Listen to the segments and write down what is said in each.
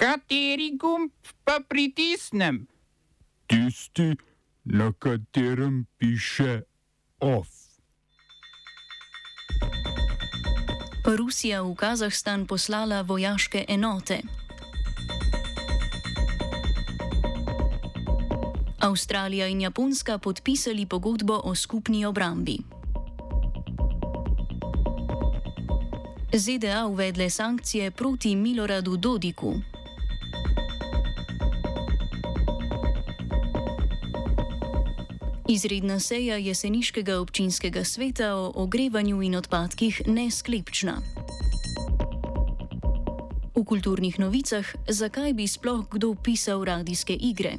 Kateri gumb pa pritisnem? Tisti, na katerem piše OF. Rusija v Kazahstan poslala vojaške enote. Avstralija in Japonska podpisali pogodbo o skupni obrambi. ZDA uvedle sankcije proti Miloradu Dodiku. Izredna seja jeseniškega občinskega sveta o ogrevanju in odpadkih nesklepčna. V kulturnih novicah, zakaj bi sploh kdo pisal radijske igre?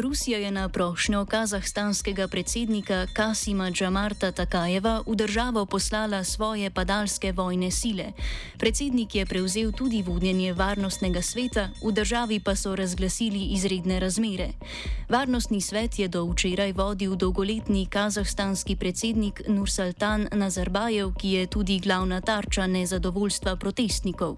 Rusija je na prošnjo kazahstanskega predsednika Kasima Džamarta Takajeva v državo poslala svoje padalske vojne sile. Predsednik je prevzel tudi vodnjenje varnostnega sveta, v državi pa so razglasili izredne razmere. Varnostni svet je do včeraj vodil dolgoletni kazahstanski predsednik Nursultan Nazarbajev, ki je tudi glavna tarča nezadovoljstva protestnikov.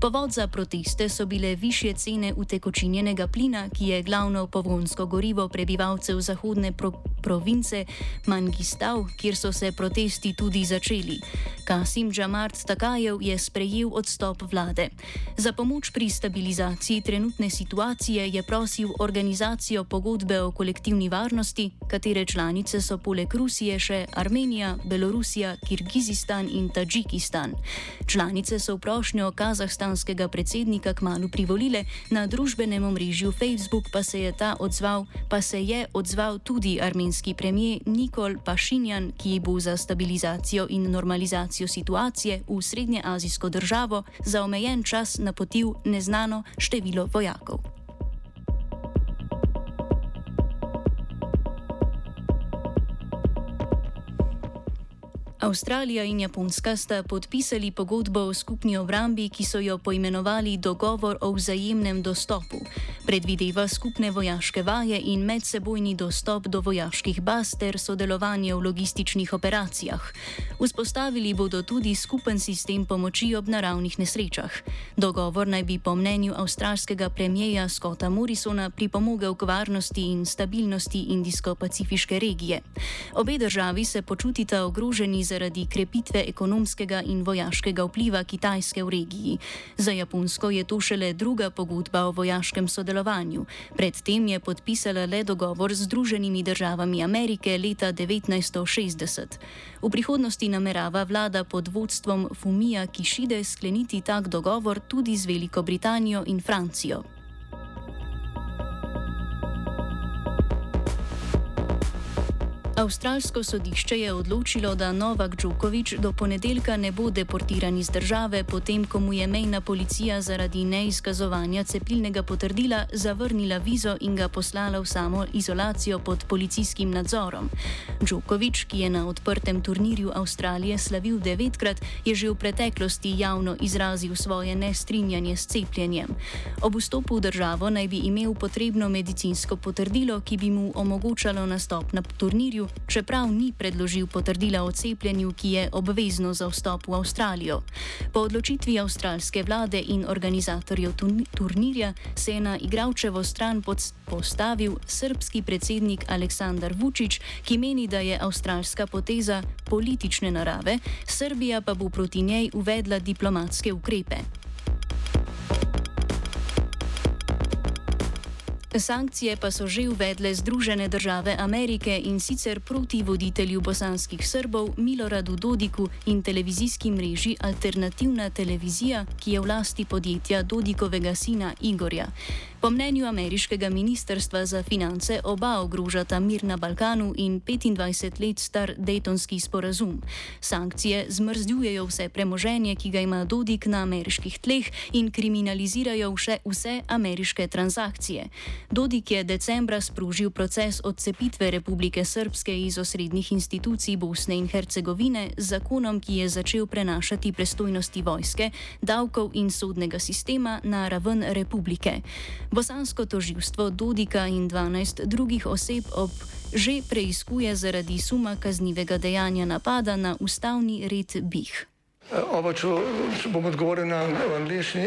Povod za proteste so bile više cene utekočinjenega plina, ki je glavno povonsko pogonsko gorivo prebivalcev zahodne pro province Mangistav, kjer so se protesti tudi začeli. Kasim Džamart Takajev je sprejel odstop vlade. Za pomoč pri stabilizaciji trenutne situacije je prosil organizacijo pogodbe o kolektivni varnosti, katere članice so poleg Rusije še Armenija, Belorusija, Kirgizistan in Tadžikistan. Članice so v prošnjo kazahstanskega predsednika kmalo privolile, na družbenem omrežju Facebook pa se je ta odzval pa se je odzval tudi armenski premijer Nikol Pašinjan, ki bo za stabilizacijo in normalizacijo situacije v srednjeazijsko državo za omejen čas napotil neznano število vojakov. Avstralija in Japonska sta podpisali pogodbo o skupni obrambi, ki so jo poimenovali dogovor o vzajemnem dostopu. Predvideva skupne vojaške vaje in medsebojni dostop do vojaških baz ter sodelovanje v logističnih operacijah. Vzpostavili bodo tudi skupen sistem pomoči ob naravnih nesrečah. Dogovor naj bi po mnenju avstralskega premijeja Scotta Morrisona pripomogel k varnosti in stabilnosti Indijsko-Pacifiške regije. Obe državi se počutita ogroženi zaradi krepitve ekonomskega in vojaškega vpliva Kitajske v regiji. Za Japonsko je to šele druga pogodba o vojaškem sodelovanju. Predtem je podpisala le dogovor z Združenimi državami Amerike leta 1960. V prihodnosti namerava vlada pod vodstvom Fumija Kishide skleniti tak dogovor tudi z Veliko Britanijo in Francijo. Avstralsko sodišče je odločilo, da Novak Džukovič do ponedeljka ne bo deportiran iz države, potem ko mu je mejna policija zaradi neizkazovanja cepilnega potrdila zavrnila vizo in ga poslala v samo izolacijo pod policijskim nadzorom. Džukovič, ki je na odprtem turnirju Avstralije slavil devetkrat, je že v preteklosti javno izrazil svoje nestrinjanje s cepljenjem. Ob vstopu v državo naj bi imel potrebno medicinsko potrdilo, ki bi mu omogočalo nastop na turnirju čeprav ni predložil potrdila o cepljenju, ki je obvezno za vstop v Avstralijo. Po odločitvi avstralske vlade in organizatorjev turnirja se je na igralčevo stran postavil srpski predsednik Aleksandar Vučić, ki meni, da je avstralska poteza politične narave, Srbija pa bo proti njej uvedla diplomatske ukrepe. Sankcije pa so že uvedle Združene države Amerike in sicer proti voditelju bosanskih Srbov Miloradu Dodiku in televizijski mreži Alternativna televizija, ki je v lasti podjetja Dodikovega sina Igorja. Po mnenju ameriškega ministrstva za finance oba ogrožata mir na Balkanu in 25 let star Daytonski sporazum. Sankcije zmrzdjujejo vse premoženje, ki ga ima Dodik na ameriških tleh in kriminalizirajo vse, vse ameriške transakcije. Dodik je decembra sprožil proces odcepitve Republike Srpske iz osrednjih institucij Bosne in Hercegovine z zakonom, ki je začel prenašati prestojnosti vojske, davkov in sodnega sistema na raven republike. Bosansko toživstvo Dodika in 12 drugih oseb ob že preizkuje zaradi suma kaznivega dejanja napada na ustavni red BIH. Oba, če, če bom odgovoril na angliški.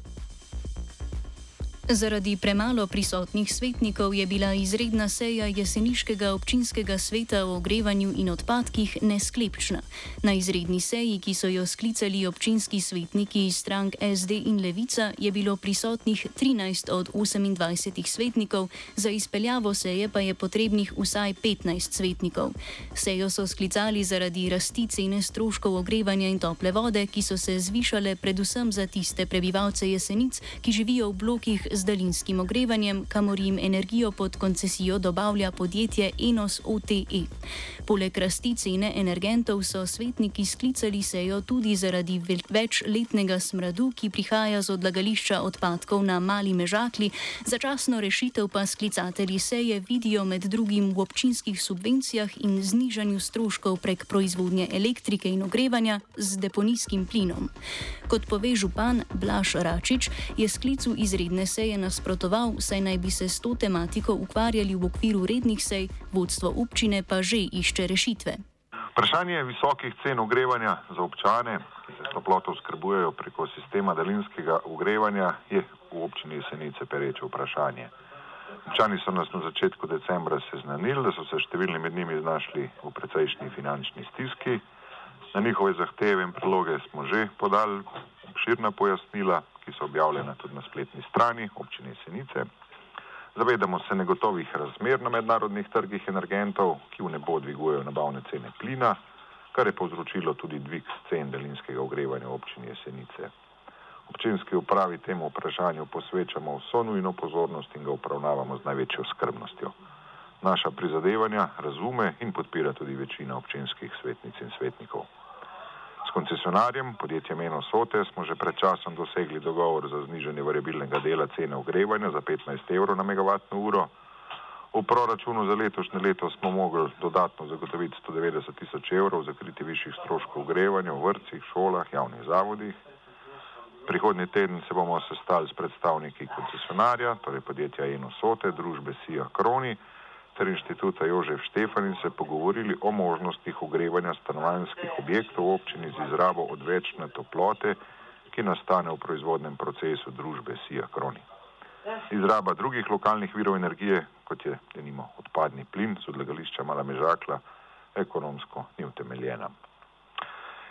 Zaradi premalo prisotnih svetnikov je bila izredna seja jeseniškega občinskega sveta o ogrevanju in odpadkih nesklepčna. Na izredni seji, ki so jo sklicali občinski svetniki iz strank SD in Levica, je bilo prisotnih 13 od 28 svetnikov, za izpeljavo seje pa je potrebnih vsaj 15 svetnikov. Sejo so sklicali zaradi rasti cene stroškov ogrevanja in tople vode, ki so se zvišale predvsem za tiste prebivalce jesenic, ki živijo v blokih z daljinskim ogrevanjem, kamor jim energijo pod koncesijo dobavlja podjetje Enos OTE. Poleg rasti cene energentov so svetniki sklicali sejo tudi zaradi večletnega smradu, ki prihaja z odlagališča odpadkov na Mali Mežakli, začasno rešitev pa sklicatelji seje vidijo med drugim v občinskih subvencijah in znižanju stroškov prek proizvodnje elektrike in ogrevanja z deponijskim plinom. Kot pove župan Blaž Račič, je sklicu izredne seje nasprotoval, saj naj bi se s to tematiko ukvarjali v okviru rednih sej, vodstvo občine pa že išče rešitve. Vprašanje visokih cen ogrevanja za občane, ki se s toploto oskrbujejo preko sistema daljinskega ogrevanja, je v občini Jesenice pereče vprašanje. Občani so nas na začetku decembra seznanili, da so se številni med njimi znašli v precejšnji finančni stiski. Na njihove zahteve in predloge smo že podali obširna pojasnila, ki so objavljena tudi na spletni strani občine Jesenice. Zavedamo se negotovih razmer na mednarodnih trgih energentov, ki v nebo dvigujejo nabavne cene plina, kar je povzročilo tudi dvig cen daljinskega ogrevanja v občini Jesenice. Občinski upravi temu vprašanju posvečamo vso nujno pozornost in ga upravnavamo z največjo skrbnostjo. Naša prizadevanja razume in podpira tudi večina občinskih svetnic in svetnikov. S koncesionarjem, podjetjem Eno Sote, smo že pred časom dosegli dogovor za znižanje variabilnega dela cene ogrevanja za 15 evrov na megavatno uro. V proračunu za letošnje leto smo mogli dodatno zagotoviti 190 tisoč evrov za kriti višjih stroškov ogrevanja v vrtcih, šolah, javnih zavodih. Prihodnji teden se bomo sestali s predstavniki koncesionarja, torej podjetja Eno Sote, družbe Sija Kroni ter inštituta Jožef Štefan in se pogovorili o možnostih ogrevanja stanovanjskih objektov v občini z izrabo odvečne toplote, ki nastane v proizvodnem procesu družbe Sija Kroni. Izraba drugih lokalnih virov energije, kot je denimo odpadni plin z odlagališča Mala Mežakla, ekonomsko ni utemeljena.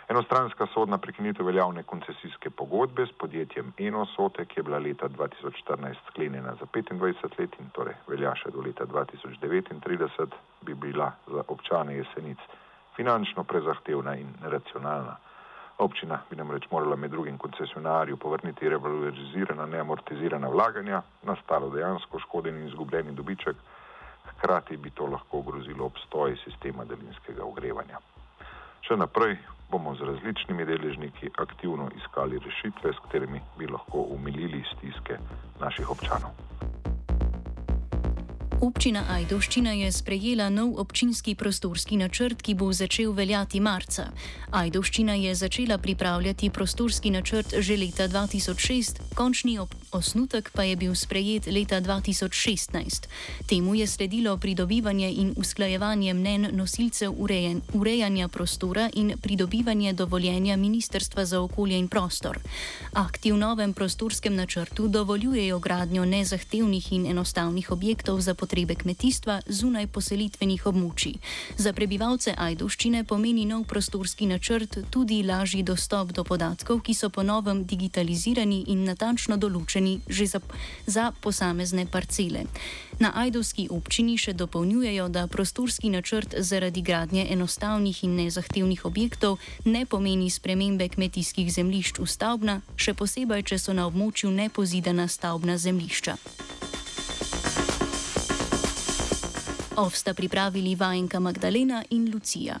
Enostranska sodna prekinitev veljavne koncesijske pogodbe s podjetjem Enosote, ki je bila leta 2014 sklenjena za 25 let in torej velja še do leta 2039, bi bila za občane jesenic finančno prezahtevna in neracionalna. Občina bi namreč morala med drugim koncesionarju povrniti revalorizirana, neamortizirana vlaganja, nastalo dejansko škoden in izgubljeni dobiček, hkrati bi to lahko ogrozilo obstoj sistema daljinskega ogrevanja. Še naprej bomo z različnimi deležniki aktivno iskali rešitve, s katerimi bi lahko umilili stiske naših občanov. Občina Ajdovščina je sprejela nov občinski prostorski načrt, ki bo začel veljati marca. Ajdovščina je začela pripravljati prostorski načrt že leta 2006, končni osnutek pa je bil sprejet leta 2016. Temu je sledilo pridobivanje in usklajevanje mnen nosilcev urejen, urejanja prostora in pridobivanje dovoljenja Ministrstva za okolje in prostor. Akti v novem prostorskem načrtu dovoljujejo gradnjo nezahtevnih in enostavnih objektov za potrebe kmetijstva zunaj poselitvenih območij. Za prebivalce Ajdovščine pomeni nov prostorski načrt tudi lažji dostop do podatkov, ki so po novem digitalizirani in natančno določeni že za, za posamezne parcele. Na Ajdovski občini še dopolnjujejo, da prostorski načrt zaradi gradnje enostavnih in nezahtevnih objektov ne pomeni spremembe kmetijskih zemljišč v stavbna, še posebej, če so na območju nepozidana stavbna zemljišča. Ovsta pripravili vajenka Magdalena in Lucija.